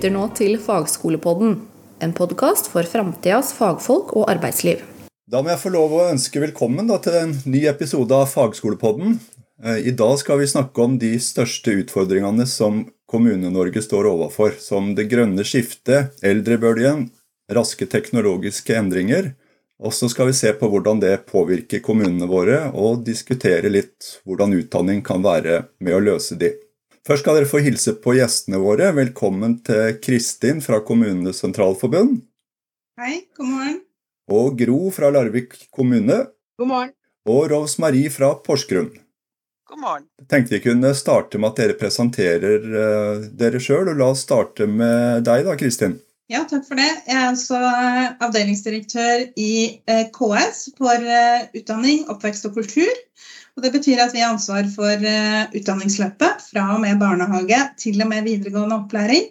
lytter nå til Fagskolepodden, en podkast for framtidas fagfolk og arbeidsliv. Da må jeg få lov å ønske velkommen til en ny episode av Fagskolepodden. Eh, I dag skal vi snakke om de største utfordringene som Kommune-Norge står overfor, som det grønne skiftet, eldrebølgen, raske teknologiske endringer. Og så skal vi se på hvordan det påvirker kommunene våre, og diskutere litt hvordan utdanning kan være med å løse de. Først skal dere få hilse på gjestene våre. Velkommen til Kristin fra Kommunenes Sentralforbund. Hei, god morgen. Og Gro fra Larvik kommune. God morgen. Og Rose Marie fra Porsgrunn. God morgen. Jeg tenkte vi kunne starte med at dere presenterer uh, dere sjøl. La oss starte med deg, da, Kristin. Ja, takk for det. Jeg er altså avdelingsdirektør i uh, KS for uh, utdanning, oppvekst og kultur. Og det betyr at vi har ansvar for uh, utdanningsløpet fra og med barnehage til og med videregående opplæring.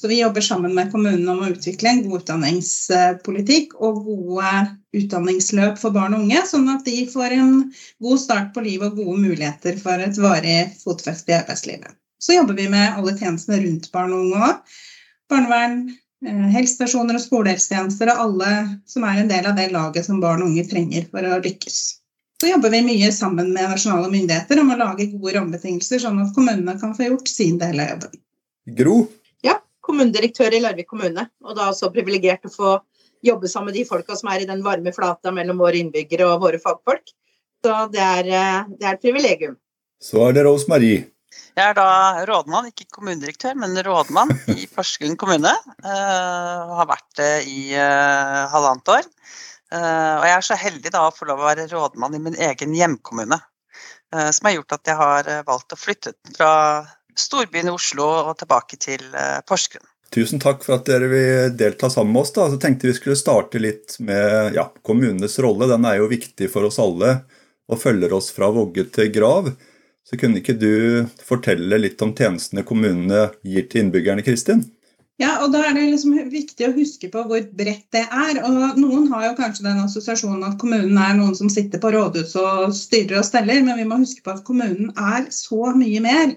Så vi jobber sammen med kommunene om å utvikle en god utdanningspolitikk og gode utdanningsløp for barn og unge, sånn at de får en god start på livet og gode muligheter for et varig fotfeste i arbeidslivet. Så jobber vi med alle tjenestene rundt barn og unge òg. Barnevern, eh, helsestasjoner og skolehelsetjenester og alle som er en del av det laget som barn og unge trenger for å lykkes. Så jobber vi mye sammen med nasjonale myndigheter om å lage gode rammebetingelser, sånn at kommunene kan få gjort sin del av jobben. Gro? Ja, kommunedirektør i Larvik kommune. Og da også privilegert å få jobbe sammen med de folka som er i den varme flata mellom våre innbyggere og våre fagfolk. Så det er, det er et privilegium. Så er det Rose Marie. Jeg er da rådmann, ikke kommunedirektør, men rådmann i Porsgrunn kommune. Uh, har vært det i uh, halvannet år. Eh, og jeg er så heldig da å få lov å være rådmann i min egen hjemkommune. Eh, som har gjort at jeg har eh, valgt å flytte fra storbyen i Oslo og tilbake til Porsgrunn. Tusen takk for at dere vil delta sammen med oss. da. Så tenkte vi skulle starte litt med ja, kommunenes rolle. Den er jo viktig for oss alle og følger oss fra vogge til grav. Så kunne ikke du fortelle litt om tjenestene kommunene gir til innbyggerne, Kristin? Ja, og da er det liksom viktig å huske på hvor bredt det er. Og noen har jo kanskje den assosiasjonen at kommunen er noen som sitter på rådhuset og styrer og steller, men vi må huske på at kommunen er så mye mer.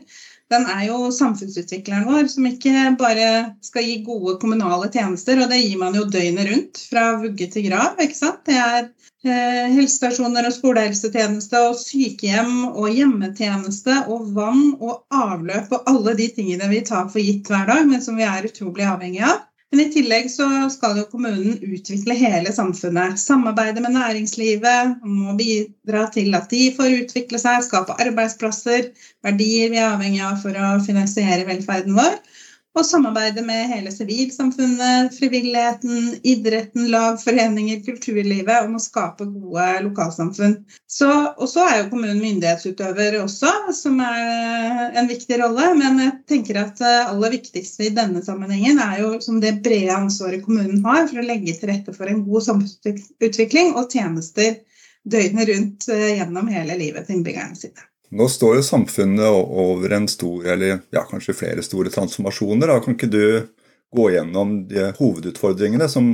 Den er jo samfunnsutvikleren vår, som ikke bare skal gi gode kommunale tjenester, og det gir man jo døgnet rundt, fra vugge til grav. ikke sant? Det er helsestasjoner og skolehelsetjeneste og sykehjem og hjemmetjeneste og vann og avløp og alle de tingene vi tar for gitt hver dag, men som vi er utrolig avhengig av. Men i tillegg så skal jo kommunen utvikle hele samfunnet. Samarbeide med næringslivet, må bidra til at de får utvikle seg, skape arbeidsplasser, verdier vi er avhengig av for å finansiere velferden vår og samarbeide med hele sivilsamfunnet, frivilligheten, idretten, lag, foreninger, kulturlivet om å skape gode lokalsamfunn. Og så er jo kommunen myndighetsutøver også, som er en viktig rolle. Men jeg tenker at det aller viktigste i denne sammenhengen er jo som det brede ansvaret kommunen har for å legge til rette for en god samfunnsutvikling og tjenester døgnet rundt eh, gjennom hele livet til innbyggerne sine. Nå står jo samfunnet over en stor, eller ja, kanskje flere store transformasjoner. Da. Kan ikke du gå gjennom de hovedutfordringene som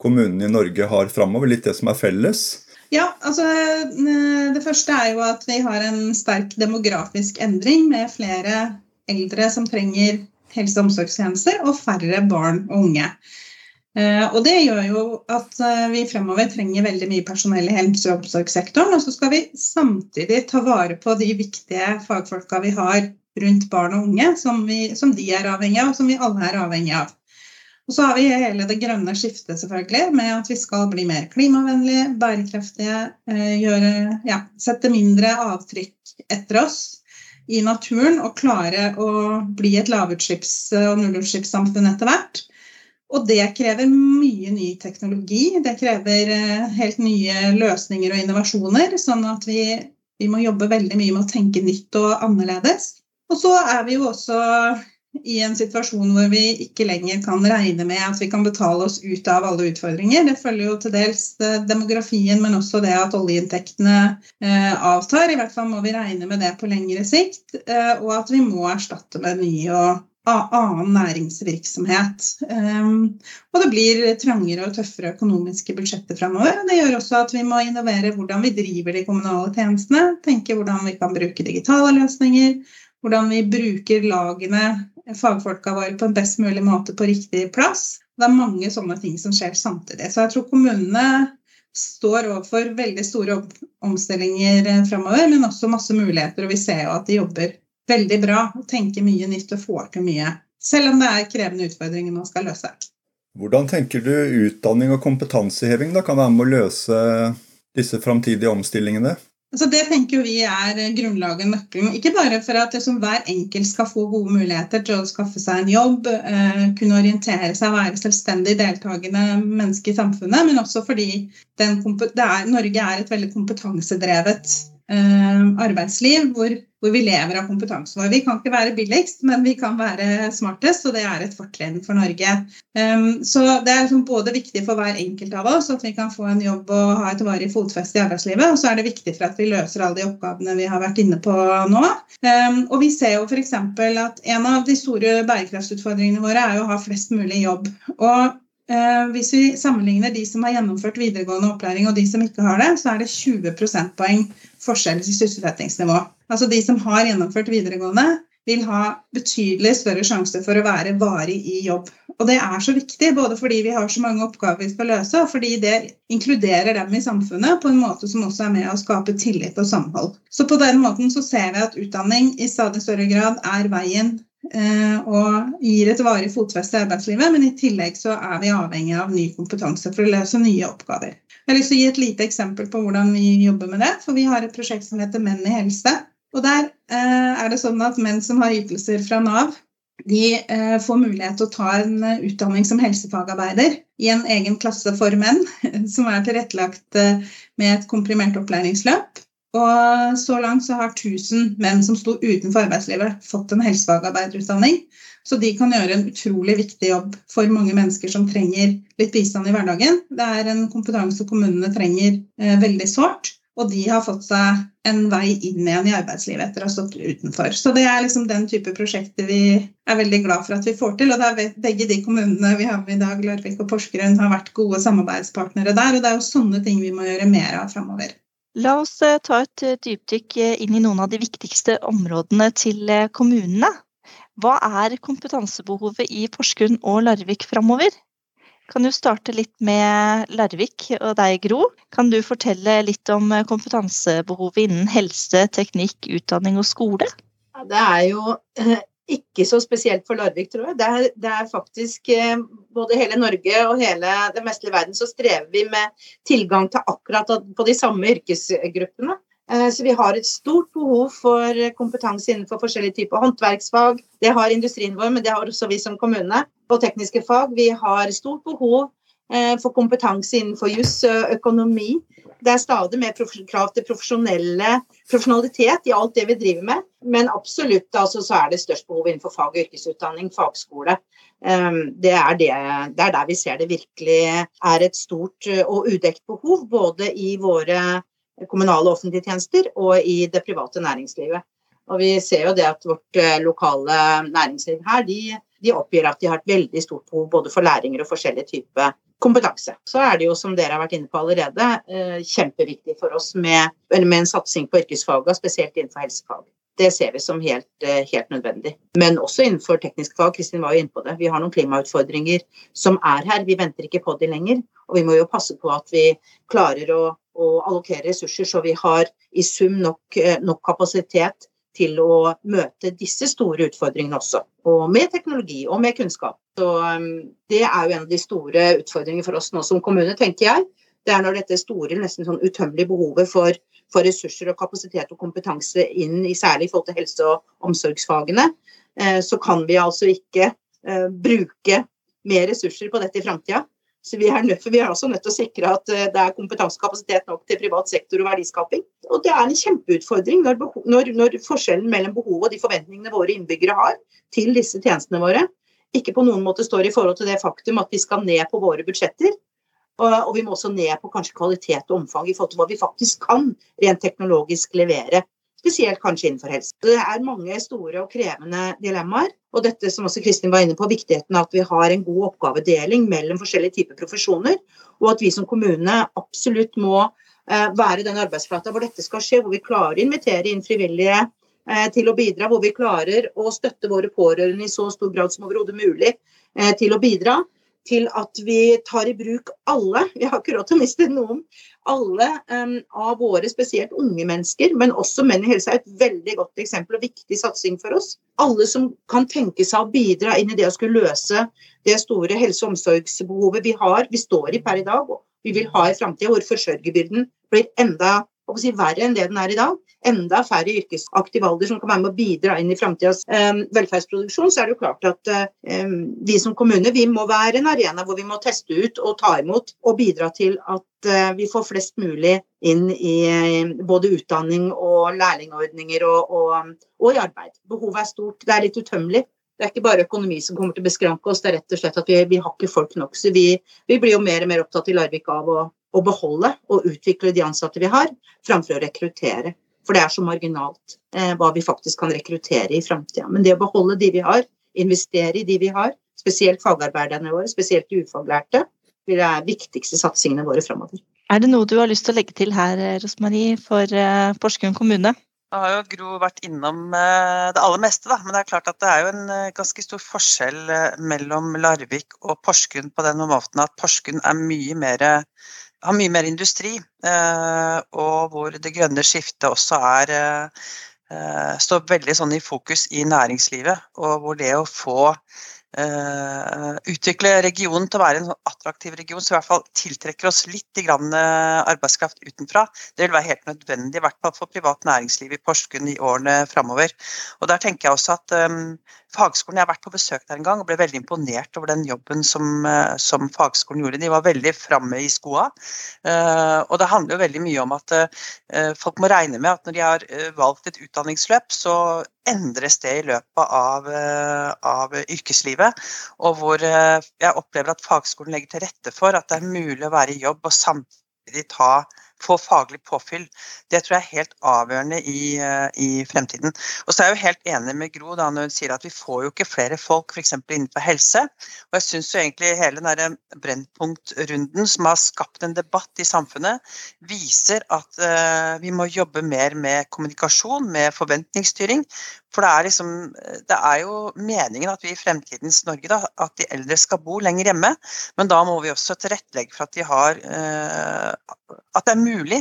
kommunene i Norge har framover? Litt det som er felles? Ja, altså Det første er jo at vi har en sterk demografisk endring med flere eldre som trenger helse- og omsorgstjenester, og færre barn og unge. Eh, og det gjør jo at eh, vi fremover trenger veldig mye personell i helse- og omsorgssektoren. Og så skal vi samtidig ta vare på de viktige fagfolka vi har rundt barn og unge, som, vi, som de er avhengig av, og som vi alle er avhengig av. Og så har vi hele det grønne skiftet, selvfølgelig, med at vi skal bli mer klimavennlige, bærekraftige, eh, gjøre, ja, sette mindre avtrykk etter oss i naturen og klare å bli et lavutslipps- og nullutslippssamfunn etter hvert. Og det krever mye ny teknologi. Det krever eh, helt nye løsninger og innovasjoner. Sånn at vi, vi, må jobbe veldig mye med å tenke nytt og annerledes. Og så er vi jo også i en situasjon hvor vi ikke lenger kan regne med at vi kan betale oss ut av alle utfordringer. Det følger jo til dels eh, demografien, men også det at oljeinntektene eh, avtar. I hvert fall må vi regne med det på lengre sikt. Og at vi må erstatte med nye og annen næringsvirksomhet. Um, og det blir trangere og tøffere økonomiske budsjetter framover. Det gjør også at vi må innovere hvordan vi driver de kommunale tjenestene. Tenke hvordan vi kan bruke digitale løsninger. Hvordan vi bruker lagene fagfolka våre på en best mulig måte på riktig plass. Det er mange sånne ting som skjer samtidig. Så jeg tror kommunene står overfor veldig store omstillinger eh, framover, men også masse muligheter. Og vi ser jo at de jobber veldig bra og tenker mye nytt og får til mye. Selv om det er krevende utfordringer man skal løse. Hvordan tenker du utdanning og kompetanseheving da kan være med å løse disse framtidige omstillingene? Altså det tenker vi er grunnlaget, nøkkelen. Ikke bare for at liksom hver enkelt skal få gode muligheter til å skaffe seg en jobb, eh, kunne orientere seg, være selvstendig deltakende menneske i samfunnet, men også fordi er, Norge er et veldig kompetansedrevet arbeidsliv hvor, hvor, vi lever av kompetansen vår. Vi kan ikke være billigst, men vi kan være smartest, og det er et fortrinn for Norge. Um, så det er liksom både viktig for hver enkelt av oss at vi kan få en jobb og ha et varig fotfeste i arbeidslivet, og så er det viktig for at vi løser alle de oppgavene vi har vært inne på nå. Um, og vi ser jo f.eks. at en av de store bærekraftsutfordringene våre er å ha flest mulig jobb. Og hvis vi sammenligner de som har gjennomført videregående opplæring og de som ikke har det, så er det 20 prosentpoeng forskjell i sysselsettingsnivå. Altså de som har gjennomført videregående, vil ha betydelig større sjanse for å være varig i jobb. Og det er så viktig, både fordi vi har så mange oppgaver vi skal løse, og fordi det inkluderer dem i samfunnet på en måte som også er med å skape tillit og samhold. Så på den måten så ser vi at utdanning i stadig større grad er veien og gir et varig fotfeste i arbeidslivet, men i tillegg så er vi avhengig av ny kompetanse for å løse nye oppgaver. Jeg har lyst til å gi et lite eksempel på hvordan vi jobber med det. For vi har et prosjekt som heter Menn i helse. Og der eh, er det sånn at menn som har ytelser fra Nav, de eh, får mulighet til å ta en utdanning som helsefagarbeider i en egen klasse for menn, som er tilrettelagt med et komprimert opplæringsløp. Og så langt så har 1000 menn som sto utenfor arbeidslivet, fått en helsefagarbeiderutdanning. Så de kan gjøre en utrolig viktig jobb for mange mennesker som trenger litt bistand i hverdagen. Det er en kompetanse kommunene trenger eh, veldig sårt. Og de har fått seg en vei inn igjen i arbeidslivet etter å ha stått utenfor. Så det er liksom den type prosjekter vi er veldig glad for at vi får til. Og det er begge de kommunene vi har med i dag, Larvik og Porsgrunn, har vært gode samarbeidspartnere der. Og det er jo sånne ting vi må gjøre mer av framover. La oss eh, ta et eh, dypdykk eh, inn i noen av de viktigste områdene til kommunene. Hva er kompetansebehovet i Porsgrunn og Larvik framover? Kan du starte litt med Larvik og deg, Gro. Kan du fortelle litt om kompetansebehovet innen helse, teknikk, utdanning og skole? Det er jo ikke så spesielt for Larvik, tror jeg. Det er, det er faktisk både hele Norge og hele det meste i verden så strever vi med tilgang til akkurat på de samme yrkesgruppene. Eh, så vi har et stort behov for kompetanse innenfor forskjellige typer håndverksfag. Det har industrien vår, men det har også vi som kommune. På tekniske fag. Vi har stort behov eh, for kompetanse innenfor juss økonomi det er stadig mer krav til profesjonalitet i alt det vi driver med. Men absolutt altså, så er det størst behov innenfor fag- og yrkesutdanning, fagskole. Um, det, er det, det er der vi ser det virkelig er et stort uh, og udekt behov, både i våre kommunale offentlige tjenester og i det private næringslivet. Og vi ser jo det at vårt uh, lokale næringsliv her, de, de oppgir at de har et veldig stort behov både for læringer og forskjellige typer kompetanse. Så er det jo, som dere har vært inne på allerede, eh, kjempeviktig for oss med, med en satsing på yrkesfagene, spesielt innenfor helsefag. Det ser vi som helt, eh, helt, nødvendig. Men også innenfor teknisk fag. Kristin var jo inne på det. Vi har noen klimautfordringer som er her. Vi venter ikke på de lenger. Og vi må jo passe på at vi klarer å, å allokere ressurser så vi har i sum nok, eh, nok kapasitet til å møte disse store utfordringene også. Og med teknologi og med kunnskap. Så um, Det er jo en av de store utfordringene for oss nå som kommune, tenker jeg. Det er når dette store, nesten sånn utømmelige behovet for, for, ressurser og kapasitet og kompetanse inn i særlig i forhold til helse- og omsorgsfagene, eh, så kan vi altså ikke eh, bruke mer ressurser på dette i framtida. Så vi er, nødt, vi er også nødt til å sikre at eh, det er kompetansekapasitet nok til privat sektor og verdiskaping. Og det er en kjempeutfordring når, når, når, forskjellen mellom behovet og de forventningene våre innbyggere har til disse tjenestene våre, ikke på noen måte står i forhold til det faktum at vi skal ned på våre budsjetter. Og, og vi må også ned på kanskje kvalitet og omfang i forhold til hva vi faktisk kan rent teknologisk levere spesielt kanskje innenfor helse. Det er mange store og krevende dilemmaer. Og dette som også Kristin var inne på, viktigheten av at vi har en god oppgavedeling mellom forskjellige typer profesjoner, og at vi som kommune absolutt må eh, være den arbeidsflata hvor dette skal skje, hvor vi klarer å invitere inn frivillige eh, til å bidra, hvor vi klarer å støtte våre pårørende i så stor grad som overhodet mulig eh, til å bidra. Til at vi tar i bruk alle, vi har ikke råd til å miste noen, alle um, av våre spesielt unge mennesker, men også Menn i helse er et veldig godt eksempel og viktig satsing for oss. Alle som kan tenke seg å bidra inn i det å skulle løse det store helse- og omsorgsbehovet vi har, vi står i per i dag, og vi vil ha i framtida, hvor forsørgerbyrden blir enda si, verre enn det den er i dag. Enda færre i yrkesaktiv alder som kan være med å bidra inn i framtidas eh, velferdsproduksjon, så er det jo klart at eh, vi som kommune vi må være en arena hvor vi må teste ut og ta imot og bidra til at eh, vi får flest mulig inn i eh, både utdanning og lærlingordninger og, og, og, i arbeid. Behovet er stort. Det er litt utømmelig. Det er ikke bare økonomi som kommer til å beskranke oss, det er rett og slett at vi, vi har ikke folk nok. Så vi, vi blir jo mer og mer opptatt i Larvik av å å beholde og utvikle de ansatte vi har, framfor å rekruttere. For det er så marginalt eh, hva vi faktisk kan rekruttere i framtida. Men det å beholde de vi har, investere i de vi har, spesielt fagarbeiderne våre, spesielt de ufaglærte, blir det viktigste satsingene våre framover. Er det noe du har lyst til å legge til her, Rosmarie, for eh, Porsgrunn kommune? Jeg har jo Gro vært innom uh, det aller meste, da. Men det er klart at det er jo en uh, ganske stor forskjell mellom Larvik og Porsgrunn på den måten at Porsgrunn er mye mer har mye mer industri, eh, og hvor det grønne skiftet også er eh, står veldig sånn i fokus i næringslivet. Og hvor det å få utvikle regionen til å være en sånn attraktiv region, så i hvert fall tiltrekker oss litt uh, arbeidskraft utenfra. Det vil være helt nødvendig, i hvert fall for privat næringsliv i Porsgrunn i årene framover. Og der tenker jeg også at um, fagskolen, Jeg har vært på besøk der en gang og ble veldig imponert over den jobben som, uh, som fagskolen gjorde. De var veldig framme i skoa. og det handler jo veldig mye om at folk må regne med at når de har valgt et utdanningsløp, så endres det i løpet av, uh, av, yrkeslivet. Og hvor eh, jeg opplever at fagskolen legger til rette for at det er mulig å være i jobb og samtidig ta få faglig påfyll. Det tror jeg er helt avgjørende i, eh, i fremtiden. Og så er jeg jo helt enig med Gro da, når hun sier at vi får jo ikke flere folk f.eks. innenfor helse. Og jeg syns egentlig hele den Brennpunkt-runden som har skapt en debatt i samfunnet, viser at uh, vi må jobbe mer med kommunikasjon, med forventningsstyring. For det er, liksom, det er jo meningen at vi i fremtidens Norge da, at de eldre skal bo lenger hjemme. Men da må vi også tilrettelegge for at de har uh, at det er mulig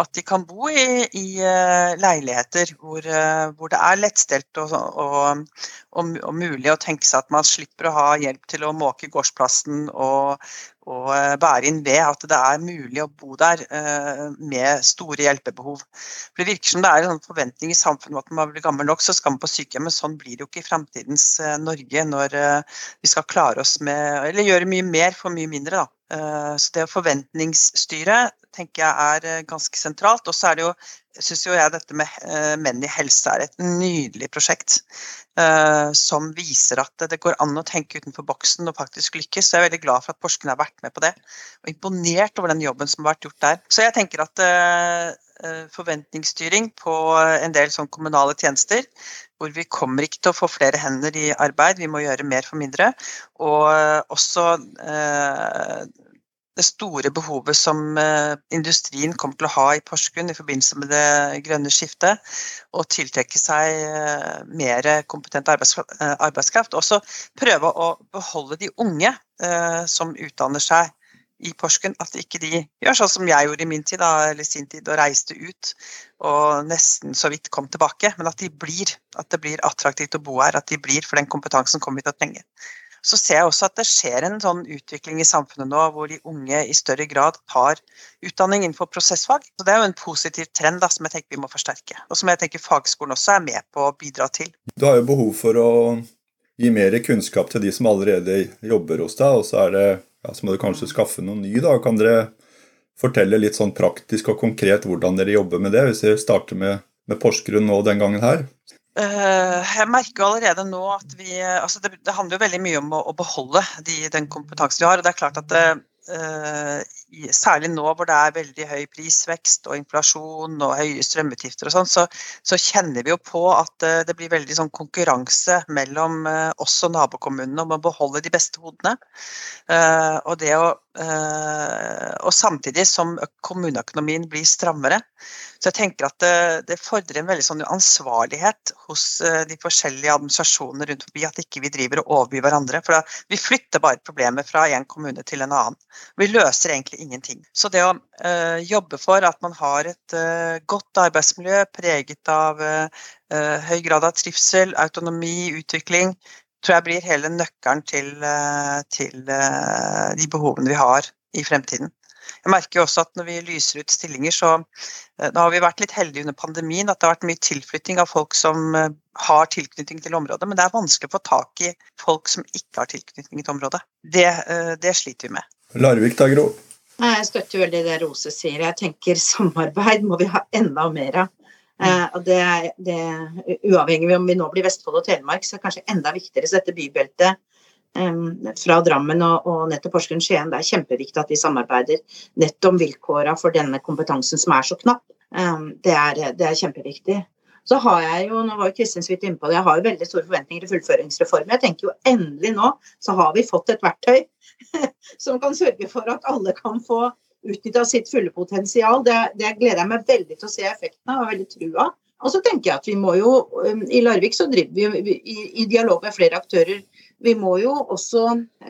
at de kan bo i, i uh, leiligheter hvor, hvor, det er lettstelt og, og, og, og, mulig å tenke seg at man slipper å ha hjelp til å måke gårdsplassen og, og bære inn ved. At det er mulig å bo der med store hjelpebehov. For Det virker som det er en forventning i samfunnet at når man blir gammel nok, så skal man på sykehjem. Men sånn blir det jo ikke i fremtidens Norge når vi skal klare oss med Eller gjøre mye mer for mye mindre, da. Så det å forventningsstyre tenker jeg er eh, ganske sentralt. Og så er det jo, syns jo jeg dette med eh, menn i helse er et nydelig prosjekt. Som viser at det går an å tenke utenfor boksen og faktisk lykkes. Så jeg er veldig glad for at Porsgrunn har vært med på det. Og imponert over den jobben som har vært gjort der. Så jeg tenker at forventningsstyring på en del sånn kommunale tjenester, hvor vi kommer ikke til å få flere hender i arbeid, vi må gjøre mer for mindre. Og også uh, det store behovet som eh, industrien kommer til å ha i Porsgrunn i forbindelse med det grønne skiftet, og tiltrekke seg eh, mer kompetent eh, arbeidskraft. Også prøve å beholde de unge som utdanner seg i Porsgrunn, at ikke de gjør sånn som jeg gjorde i min tid, da, eller sin tid, og reiste ut og nesten så vidt kom tilbake, men at de blir. At det blir attraktivt å bo her, at de blir, for den kompetansen kommer vi til å trenge så ser jeg også at det skjer en sånn utvikling i samfunnet nå hvor de unge i større grad tar utdanning innenfor prosessfag. Så Det er jo en positiv trend da, som jeg tenker vi må forsterke, og som jeg tenker fagskolen også er med på å bidra til. Du har jo behov for å gi mer kunnskap til de som allerede jobber hos deg, og så, er det, ja, så må du kanskje skaffe noe ny. da. Kan dere fortelle litt sånn praktisk og konkret hvordan dere jobber med det, hvis dere starter med, med Porsgrunn nå den gangen her? Eh, jeg merker allerede nå at vi altså det, det handler jo veldig mye om å, å beholde de, den kompetansen vi har. og det er klart at det, uh, særlig nå hvor det er veldig høy prisvekst og inflasjon og høye strømutgifter og sånn, så, så, kjenner vi jo på at uh, det blir veldig sånn konkurranse mellom oss og nabokommunene om å beholde de beste hodene. Uh, og, det å, og samtidig som kommuneøkonomien blir strammere. Så jeg tenker at det, det fordrer en veldig sånn ansvarlighet hos de forskjellige administrasjonene rundt forbi, at ikke vi driver og overbyr hverandre. For da, vi flytter bare problemet fra en kommune til en annen. Vi løser egentlig ingenting. Så det å øh, jobbe for at man har et øh, godt arbeidsmiljø preget av øh, høy grad av trivsel, autonomi, utvikling, tror jeg blir hele nøkkelen til, til de behovene vi har i fremtiden. Jeg merker jo også at når vi lyser ut stillinger, så da har vi vært litt heldige under pandemien. At det har vært mye tilflytting av folk som har tilknytning til området. Men det er vanskelig å få tak i folk som ikke har tilknytning til området. Det, det sliter vi med. Larvik da, Gro? Jeg støtter veldig det Rose sier. Jeg tenker samarbeid må vi ha enda mer av. Eh, og det, det, Uavhengig av om vi nå blir Vestfold og Telemark, så er det kanskje enda viktigere så dette bybeltet fra Drammen og, og nettopp Porsgrunn Skien. Det er kjempeviktig at vi samarbeider nettopp om vilkåra for denne kompetansen som er så knapp. Det, er, det, er, kjempeviktig. Så har jeg jo, nå var jo Kristin så vidt inne på det, jeg har jo veldig store forventninger til fullføringsreformen. Jeg tenker jo endelig nå så har vi fått et verktøy som kan sørge for at alle kan få utnytta sitt fulle potensial. Det, det, gleder jeg meg veldig til å se effekten av og veldig trua. Og så tenker jeg at vi må jo, um, I Larvik så driver vi i, i dialog med flere aktører. Vi må jo også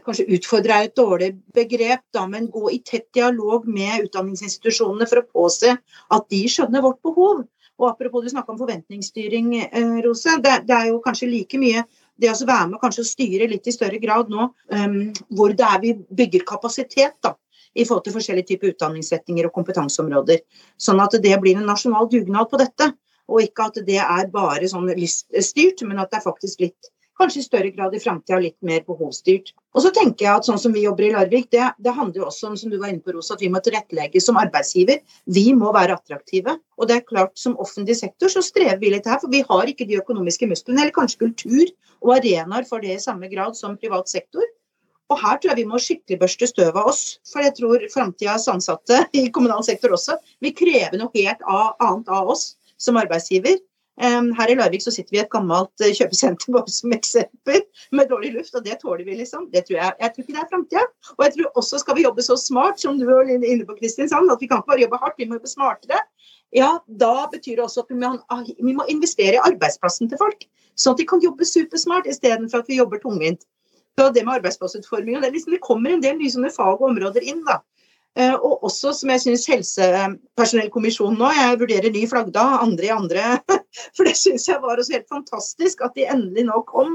kanskje utfordre et dårlig begrep, da, men gå i tett dialog med utdanningsinstitusjonene for å påse at de skjønner vårt behov. Og Apropos du snakka om forventningsstyring, eh, Rose. Det, det, er jo kanskje like mye det å være med kanskje å styre litt i større grad nå um, hvor det er vi bygger kapasitet da, i forhold til forskjellige typer utdanningsretninger og kompetanseområder. Sånn at det blir en nasjonal dugnad på dette. Og ikke at det er bare sånn lyststyrt, men at det er faktisk litt kanskje i større grad i framtida litt mer behovsstyrt. Og så tenker jeg at sånn som vi jobber i Larvik, det, det handler jo også om som du var inne på, Rosa, at vi må tilrettelegge som arbeidsgiver. Vi må være attraktive. Og det er klart, som offentlig sektor så strever vi litt her, for vi har ikke de økonomiske musklene, eller kanskje kultur og arenaer for det i samme grad som privat sektor. Og her tror jeg vi må skikkelig børste støv av oss. For jeg tror framtidas ansatte i kommunal sektor også vil kreve noe helt annet av oss som arbeidsgiver. Her i Larvik så sitter vi i et gammelt eh, kjøpesenter bare som eksempel, med dårlig luft, og det tåler vi, liksom. Det tror jeg, jeg tror ikke det er framtida. Og jeg tror også skal vi jobbe så smart, som du var inne på, Kristiansand, at vi kan ikke bare jobbe hardt, vi må jobbe smartere. Ja, da betyr det også at vi må, ah, investere i arbeidsplassen til folk, sånn at de kan jobbe supersmart istedenfor at vi jobber tungvint. Så det med arbeidsplassutforming, det, liksom, det kommer en del nye sånne fag og områder inn. da. Eh, og også som jeg syns Helsepersonellkommisjonen nå, jeg vurderer ny flaggdag, andre i andre. For det syns jeg var også helt fantastisk at de endelig nå kom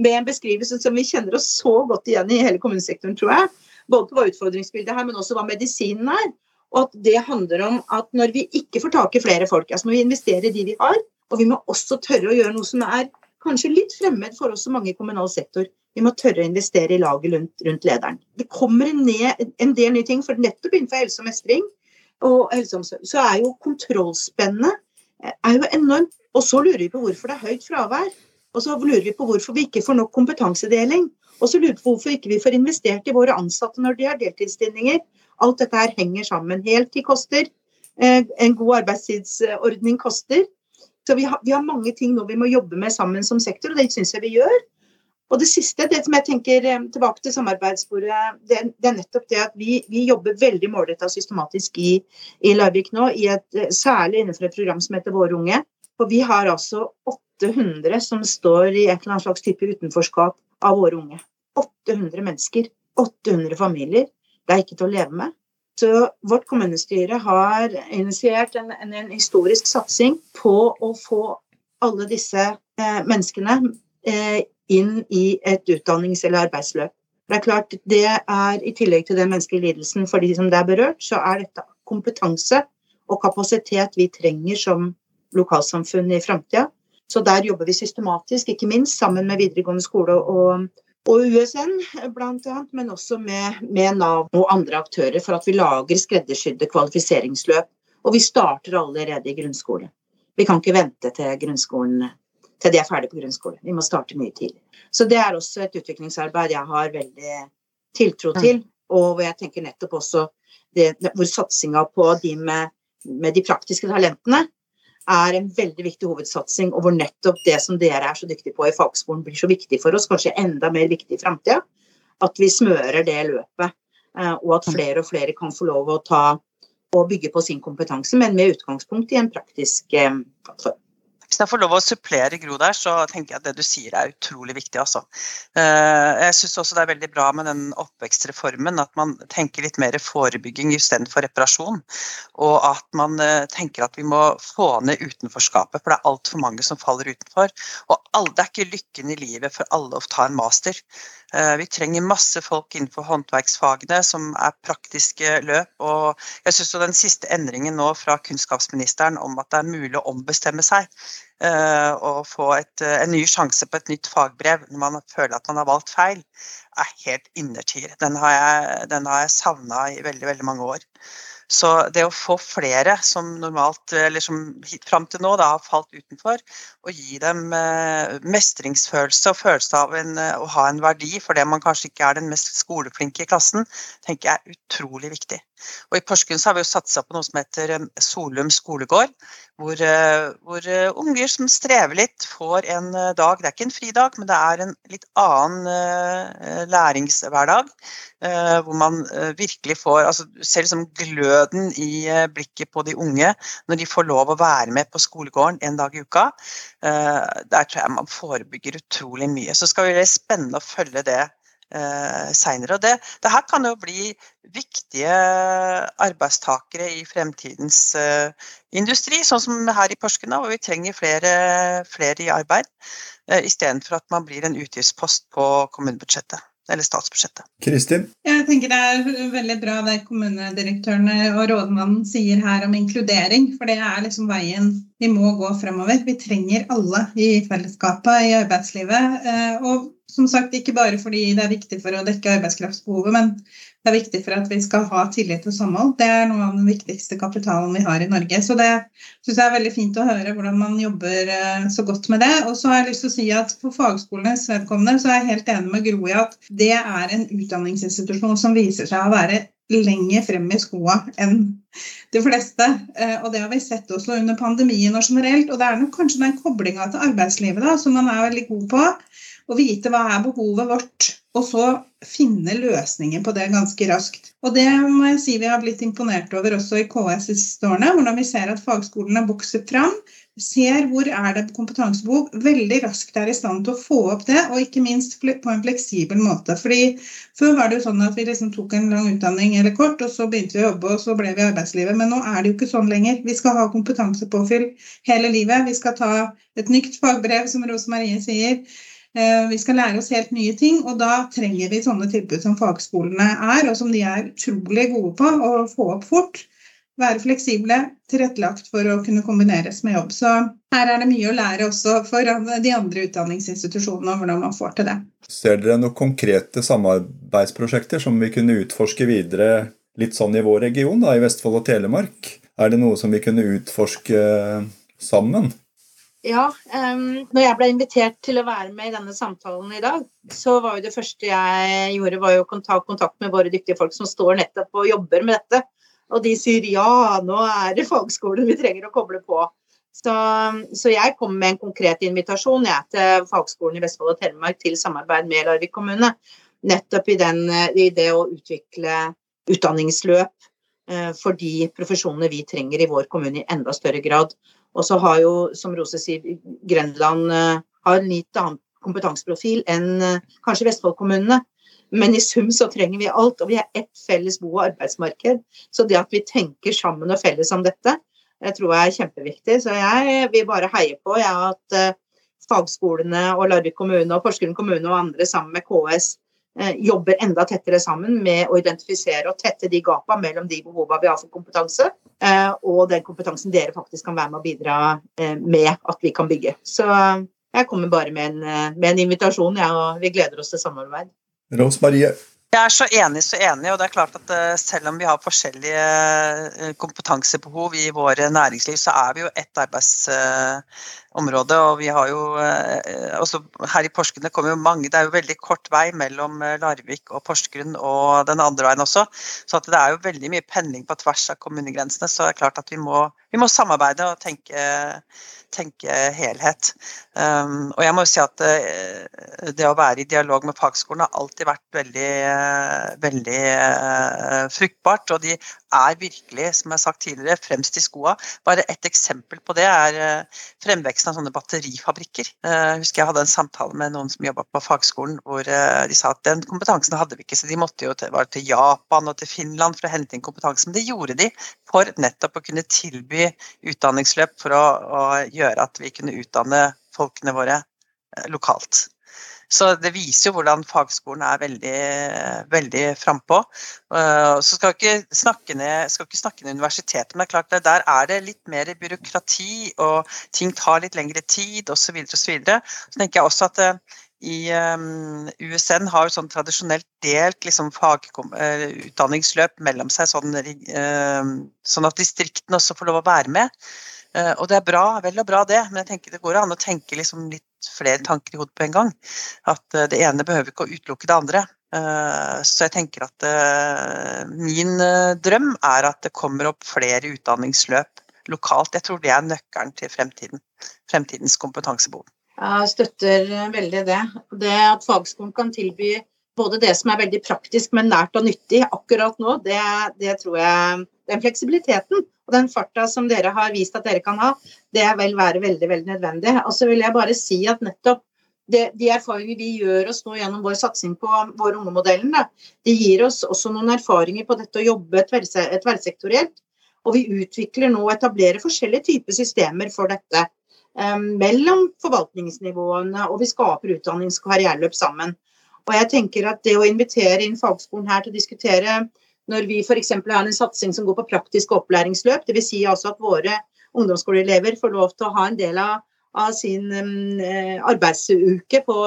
med en beskrivelse som vi kjenner oss så godt igjen i hele kommunesektoren, tror jeg. Både hva utfordringsbildet her, men også hva medisinen er. Og at det handler om at når vi ikke får tak i flere folk, altså må vi investere i de vi har, og vi må også tørre å gjøre noe som er kanskje litt fremmed for oss så mange i kommunal sektor. Vi må tørre å investere i laget rundt, rundt lederen. Det kommer ned en del nye ting, for nettopp innenfor helse og mestring og helseomsorg, så er jo kontrollspennet eh, er jo enormt. Og så lurer vi på hvorfor det er høyt fravær. Og så lurer vi på hvorfor vi ikke får nok kompetansedeling. Og så lurer vi på hvorfor ikke vi får investert i våre ansatte når de har deltidsstillinger. Alt dette her henger sammen. Heltid koster. Eh, en god arbeidstidsordning koster. Så vi har, vi har mange ting nå vi må jobbe med sammen som sektor, og det syns jeg vi gjør. Og det siste, det som jeg tenker eh, tilbake til samarbeidssporet, det, det, er nettopp det at vi, vi jobber veldig målretta og systematisk i, i, Larvik nå, i et, eh, særlig innenfor et program som heter Våre unge. For vi har altså 800 som står i et eller annet slags type utenforskap av våre unge. 800 mennesker. 800 familier. Det er ikke til å leve med. Så vårt kommunestyre har initiert en, en, en historisk satsing på å få alle disse eh, menneskene eh, inn i et utdannings- eller arbeidsløp. Det er klart, det er I tillegg til den menneskelige lidelsen for de som det er berørt, så er dette kompetanse og kapasitet vi trenger som lokalsamfunn i framtida. Så der jobber vi systematisk, ikke minst sammen med videregående skole og, og USN bl.a., men også med, med, Nav og andre aktører for at vi lager skreddersydde kvalifiseringsløp. Og vi starter allerede i grunnskole. Vi kan ikke vente til grunnskolen til de er ferdig på grunnskole. Vi må starte mye tidlig. Så det er også et utviklingsarbeid jeg har veldig tiltro til. og hvor jeg tenker nettopp også det, hvor satsinga på de med, med de praktiske talentene er en veldig viktig hovedsatsing, og hvor nettopp det som dere er så dyktige på i fagskolen, blir så viktig for oss, kanskje enda mer viktig i framtida. At vi smører det løpet, eh, og at flere og flere kan få lov å ta og bygge på sin kompetanse, men med utgangspunkt i en praktisk eh, plattform. Jeg får lov å supplere Gro der, så tenker jeg at det du sier er utrolig viktig. Altså. Eh, jeg syns også det er veldig bra med den oppvekstreformen, at man tenker litt mer forebygging istedenfor reparasjon. Og at man eh, tenker at vi må få ned utenforskapet, for det er altfor mange som faller utenfor. Og det er ikke lykken i livet for alle å ta en master. Eh, vi trenger masse folk innenfor håndverksfagene som er praktiske løp. Og jeg syns den siste endringen nå fra kunnskapsministeren om at det er mulig å ombestemme seg eh, og få et, eh, en ny sjanse på et nytt fagbrev når man føler at man har valgt feil, er helt innertier. Den har jeg, den jeg savna i veldig, veldig mange år. Så det å få flere som normalt, eller som fram til nå da, har falt utenfor, og gi dem eh, mestringsfølelse og følelse av en, å ha en verdi for det man kanskje ikke er den mest skoleflinke i klassen, tenker jeg er utrolig viktig. Og I Porsgrunn har vi jo satsa på noe som heter eh, Solum skolegård. Hvor, eh, hvor, eh, unger som strever litt, får en dag. Det er ikke en fridag, men det er en litt annen læringshverdag. Hvor man virkelig får altså, ser liksom gløden i blikket på de unge når de får lov å være med på skolegården en dag i uka. Der tror jeg man forebygger utrolig mye. Så skal det være spennende å følge det eh, seinere. Det, det, her kan jo bli viktige arbeidstakere i fremtidens eh, industri, sånn som her i Porsgrunn, hvor vi trenger flere, flere i arbeid. Eh, Istedenfor at man blir en utgiftspost på kommunebudsjettet eller statsbudsjettet. Kristin? Jeg tenker Det er veldig bra det kommunedirektørene og rådmannen sier her om inkludering. For det er liksom veien vi må gå fremover. Vi trenger alle i fellesskapet i arbeidslivet. Eh, og som sagt, ikke bare fordi det er viktig for å dekke arbeidskraftsbehovet, men det er viktig for at vi skal ha tillit og samhold. Det er noe av den viktigste kapitalen vi har i Norge. Så det syns jeg er veldig fint å høre hvordan man jobber eh, så godt med det. Og så har jeg lyst til å si at for fagskolenes vedkommende så er jeg helt enig med Gro i at det er en utdanningsinstitusjon som viser seg å være lenger frem i skoa enn de fleste. Eh, og det har vi sett også under pandemien og generelt. Og det er nok kanskje den koblinga til arbeidslivet da, som man er veldig god på og vite hva er behovet vårt, og så finne løsninger på det ganske raskt. Og det må jeg si vi har blitt imponert over også i KS de siste årene, hvordan vi ser at fagskolene vokser fram, ser hvor er det kompetansebehov, veldig raskt er i stand til å få opp det, og ikke minst på en fleksibel måte. Fordi Før var det jo sånn at vi liksom tok en lang utdanning eller kort, og så begynte vi å jobbe, og så ble vi i arbeidslivet. Men nå er det jo ikke sånn lenger. Vi skal ha kompetansepåfyll hele livet. Vi skal ta et nytt fagbrev, som Rose Marie sier. Eh, vi skal lære oss helt nye ting, og da trenger vi sånne tilbud som fagskolene er, og som de er utrolig gode på å få opp fort. Være fleksible, tilrettelagt for å kunne kombineres med jobb. Så her er det mye å lære også for de andre utdanningsinstitusjonene om hvordan man får til det. Ser dere noen konkrete samarbeidsprosjekter som vi kunne utforske videre litt sånn i vår region, da, i Vestfold og Telemark? Er det noe som vi kunne utforske sammen? Ja, um, når jeg ble invitert til å være med i denne samtalen i dag, så var jo det første jeg gjorde, var jo å ta kontakt med våre dyktige folk som står nettopp og jobber med dette. Og de sier ja, nå er det fagskolen vi trenger å koble på. Så, så jeg kom med en konkret invitasjon jeg, til Fagskolen i Vestfold og Telemark til samarbeid med Larvik kommune. Nettopp i, den, i det å utvikle utdanningsløp eh, for de profesjonene vi trenger i vår kommune i enda større grad. Og så har jo, som Rose sier, Grenland uh, har en litt annen kompetanseprofil enn uh, kanskje Vestfold-kommunene. Men i sum så trenger vi alt, og vi er ett felles bo- og arbeidsmarked. Så det at vi tenker sammen og felles om dette, det tror jeg er kjempeviktig. Så jeg vil bare heie på jeg, at uh, fagskolene og Larvik kommune og Porsgrunn kommune og andre sammen med KS Eh, jobber enda tettere sammen med å identifisere og tette de gapa mellom de behova vi har for kompetanse, eh, og den kompetansen dere faktisk kan være med å bidra eh, med at vi kan bygge. Så jeg kommer bare med en, med en invitasjon, ja, og vi gleder oss til samarbeid. Rose Marie, jeg er så enig, så enig. Og det er klart at selv om vi har forskjellige kompetansebehov i våre næringsliv, så er vi jo ett arbeidsområde. Og vi har jo eh, også her i Porsgrunn det kommer jo mange Det er jo veldig kort vei mellom eh, Larvik og Porsgrunn og den andre veien også. Så det er jo veldig mye pendling på tvers av kommunegrensene. Så det er klart at vi må, vi må samarbeide og tenke, tenke helhet. Um, og jeg må jo si at uh, det å være i dialog med fagskolen har alltid vært veldig, uh, veldig uh, fruktbart. Og de er virkelig, som jeg har sagt tidligere, fremst i skoa. Bare ett eksempel på det er fremveksten av sånne batterifabrikker. Jeg husker jeg hadde en samtale med noen som jobba på fagskolen, hvor de sa at den kompetansen hadde vi ikke, så de måtte jo til, til Japan og til Finland for å hente inn kompetanse. Men det gjorde de for nettopp å kunne tilby utdanningsløp for å, å gjøre at vi kunne utdanne folkene våre eh, lokalt. Så det viser jo hvordan fagskolen er veldig, veldig frampå. Eh, så skal ikke snakke ned, skal ikke snakke ned universitetet, men det er klart det der er det litt mer byråkrati, og ting tar litt lengre tid osv. Så, videre, og så, så tenker jeg også at eh, i USN har jo sånn tradisjonelt delt liksom, fagutdanningsløp mellom seg, sånn, sånn, at distriktene også får lov å være med. Uh, og det er bra, vel og bra det, men jeg tenker det går an å tenke liksom, litt flere tanker i hodet på en gang. At det ene behøver ikke å utelukke det andre. så jeg tenker at min drøm er at det kommer opp flere utdanningsløp lokalt. Jeg tror det er nøkkelen til fremtiden, fremtidens kompetansebehov. Jeg støtter veldig det. Det at fagskolen kan tilby både det som er veldig praktisk, men nært og nyttig akkurat nå, det, det tror jeg Den fleksibiliteten og den farta som dere har vist at dere kan ha, det vil være veldig, veldig nødvendig. Og så vil jeg bare si at nettopp det, de erfaringene vi gjør oss nå gjennom vår satsing på vår ungemodellen, de gir oss også noen erfaringer på dette å jobbe tverrsektorielt. Og vi utvikler nå og etablerer forskjellige typer systemer for dette. Ehm, mellom forvaltningsnivåene, og vi skaper utdannings- og karriereløp sammen. Og jeg tenker at det å invitere inn fagskolen her til å diskutere når vi f.eks. har en satsing som går på praktiske opplæringsløp, dvs. Si altså at våre ungdomsskoleelever får lov til å ha en del av, av sin um, arbeidsuke på,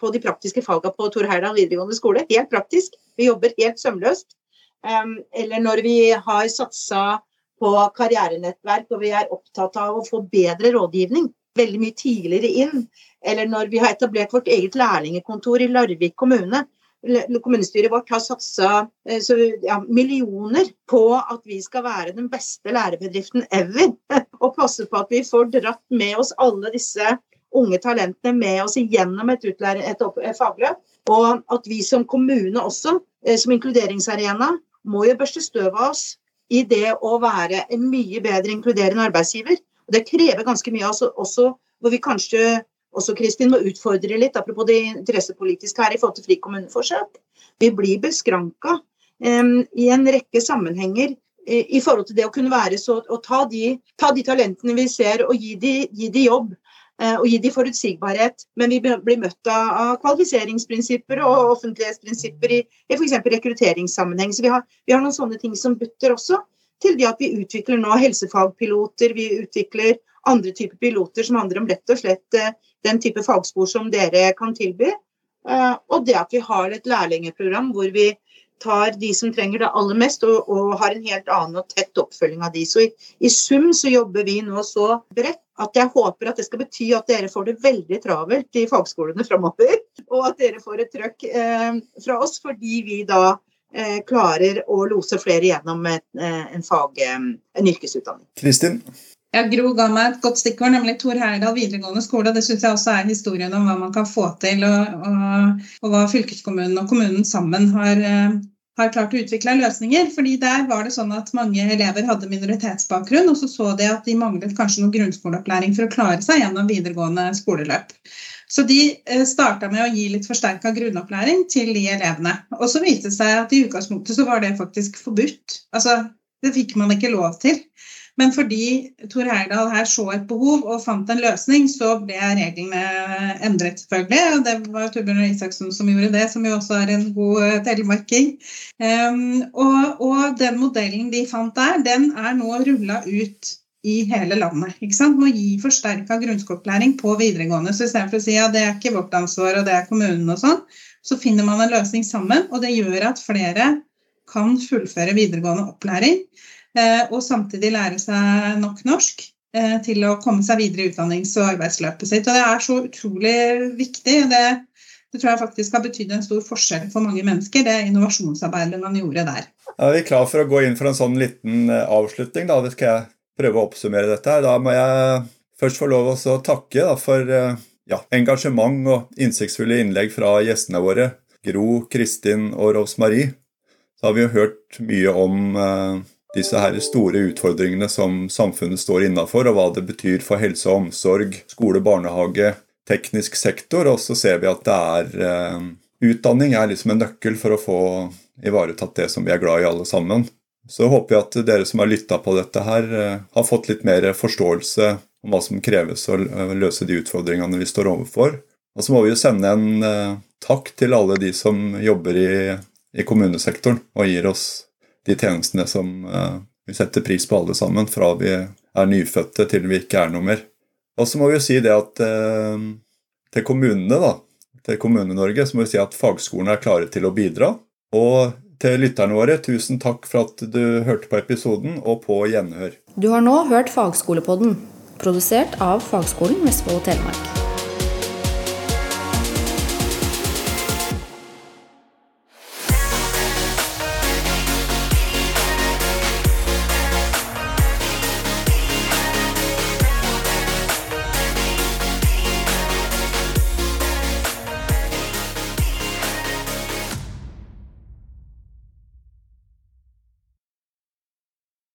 på, de praktiske fagene på Tor Heyerdahl videregående skole. Helt praktisk. Vi jobber helt sømløst. Um, eller når vi har satsa på karrierenettverk, og vi er opptatt av å få bedre rådgivning veldig mye tidligere inn. Eller når vi har etablert vårt eget lærlingekontor i Larvik kommune. Kommunestyret vårt har satsa eh, ja, millioner på at vi skal være den beste lærebedriften ever. Og passe på at vi får dratt med oss alle disse unge talentene med oss igjennom et, et, fagløp. Og at vi som kommune også, eh, som inkluderingsarena, må jo børste støv av oss i det å være en mye bedre inkluderende arbeidsgiver. Og det krever ganske mye også, også hvor vi kanskje også Kristin, må utfordre litt, apropos det interessepolitiske her i forhold til frikommuneforsøk. Vi blir beskranka um, i en rekke sammenhenger i, i forhold til det å kunne være så Å ta de, ta de talentene vi ser og gi de, gi de jobb. Eh, og gi de forutsigbarhet. Men vi blir møtt av, kvalifiseringsprinsipper og offentlighetsprinsipper i, i f.eks. rekrutteringssammenheng. Så vi har, vi har, noen sånne ting som butter også. Til det at vi utvikler nå helsefagpiloter, vi utvikler andre typer piloter som handler om rett og slett eh, den type fagspor som dere kan tilby. Eh, og det at vi har et lærlingeprogram hvor vi tar de som trenger det aller mest, og, og har en helt annen og tett oppfølging av de. Så i, i sum så jobber vi nå så bredt at jeg håper at det skal bety at dere får det veldig travelt i fagskolene framover. Og at dere får et trøkk eh, fra oss fordi vi da eh, klarer å lose flere gjennom et, eh, en fag, eh, en yrkesutdanning. Kristin? Ja, Gro ga meg et godt stikkord, nemlig Tor Heyerdahl videregående skole. Det syns jeg også er historien om hva man kan få til, og, og, og hva fylkeskommunen og kommunen sammen har, eh, har klart å utvikle løsninger. fordi Der var det sånn at mange elever hadde minoritetsbakgrunn, og så så de at de manglet kanskje noe grunnskoleopplæring for å klare seg gjennom videregående skoleløp. Så de eh, starta med å gi litt forsterka grunnopplæring til de elevene. Og så viste det seg at i utgangspunktet så var det faktisk forbudt. Altså, det fikk man ikke lov til. Men fordi Tor Heyerdahl her så et behov og fant en løsning, så ble reglene endret, selvfølgelig. Det var Torbjørn Isaksen som gjorde det, som jo også er en god eh, telemarking. Um, og, og, den modellen de fant der, den er nå rulla ut i hele landet. ikke sant? Må gi forsterka grunnskoleopplæring på videregående. Så istedenfor å si at ja, det er ikke vårt ansvar og det er kommunen og sånn, så finner man en løsning sammen. Og det gjør at flere kan fullføre videregående opplæring. Eh, og samtidig lære seg nok norsk. eh, til å komme seg videre i utdannings- og arbeidsløpet sitt. Og det er så utrolig viktig. Det, det tror jeg faktisk har betydd en stor forskjell for mange mennesker, det innovasjonsarbeidet man gjorde der. Ja, vi er klar for å gå inn for en sånn liten eh, avslutning. Da skal jeg prøve å oppsummere dette. her. Da må jeg først få lov å takke da, for ja, engasjement og innsiktsfulle innlegg fra gjestene våre. Gro, Kristin og Rosmarie. Da har vi jo hørt mye om eh, disse her store utfordringene som samfunnet står innafor, og hva det betyr for helse og omsorg, skole, barnehage, teknisk sektor. Og så ser vi at det er eh, Utdanning er liksom en nøkkel for å få ivaretatt det som vi er glad i alle sammen. Så håper jeg at dere som har lytta på dette her, eh, har fått litt mer forståelse om hva som kreves å løse de utfordringene vi står overfor. Og så må vi jo sende en eh, takk til alle de som jobber i, i kommunesektoren og gir oss de tjenestene som eh, vi setter pris på alle sammen, fra vi er nyfødte til vi ikke er noe mer. Og så må vi jo si det at eh, til kommunene, da, til Kommune-Norge, så må vi si at fagskolene er klare til å bidra. Og til lytterne våre, tusen takk for at du hørte på episoden, og på gjenhør. Du har nå hørt Fagskolepodden, produsert av Fagskolen Vestfold og Telemark.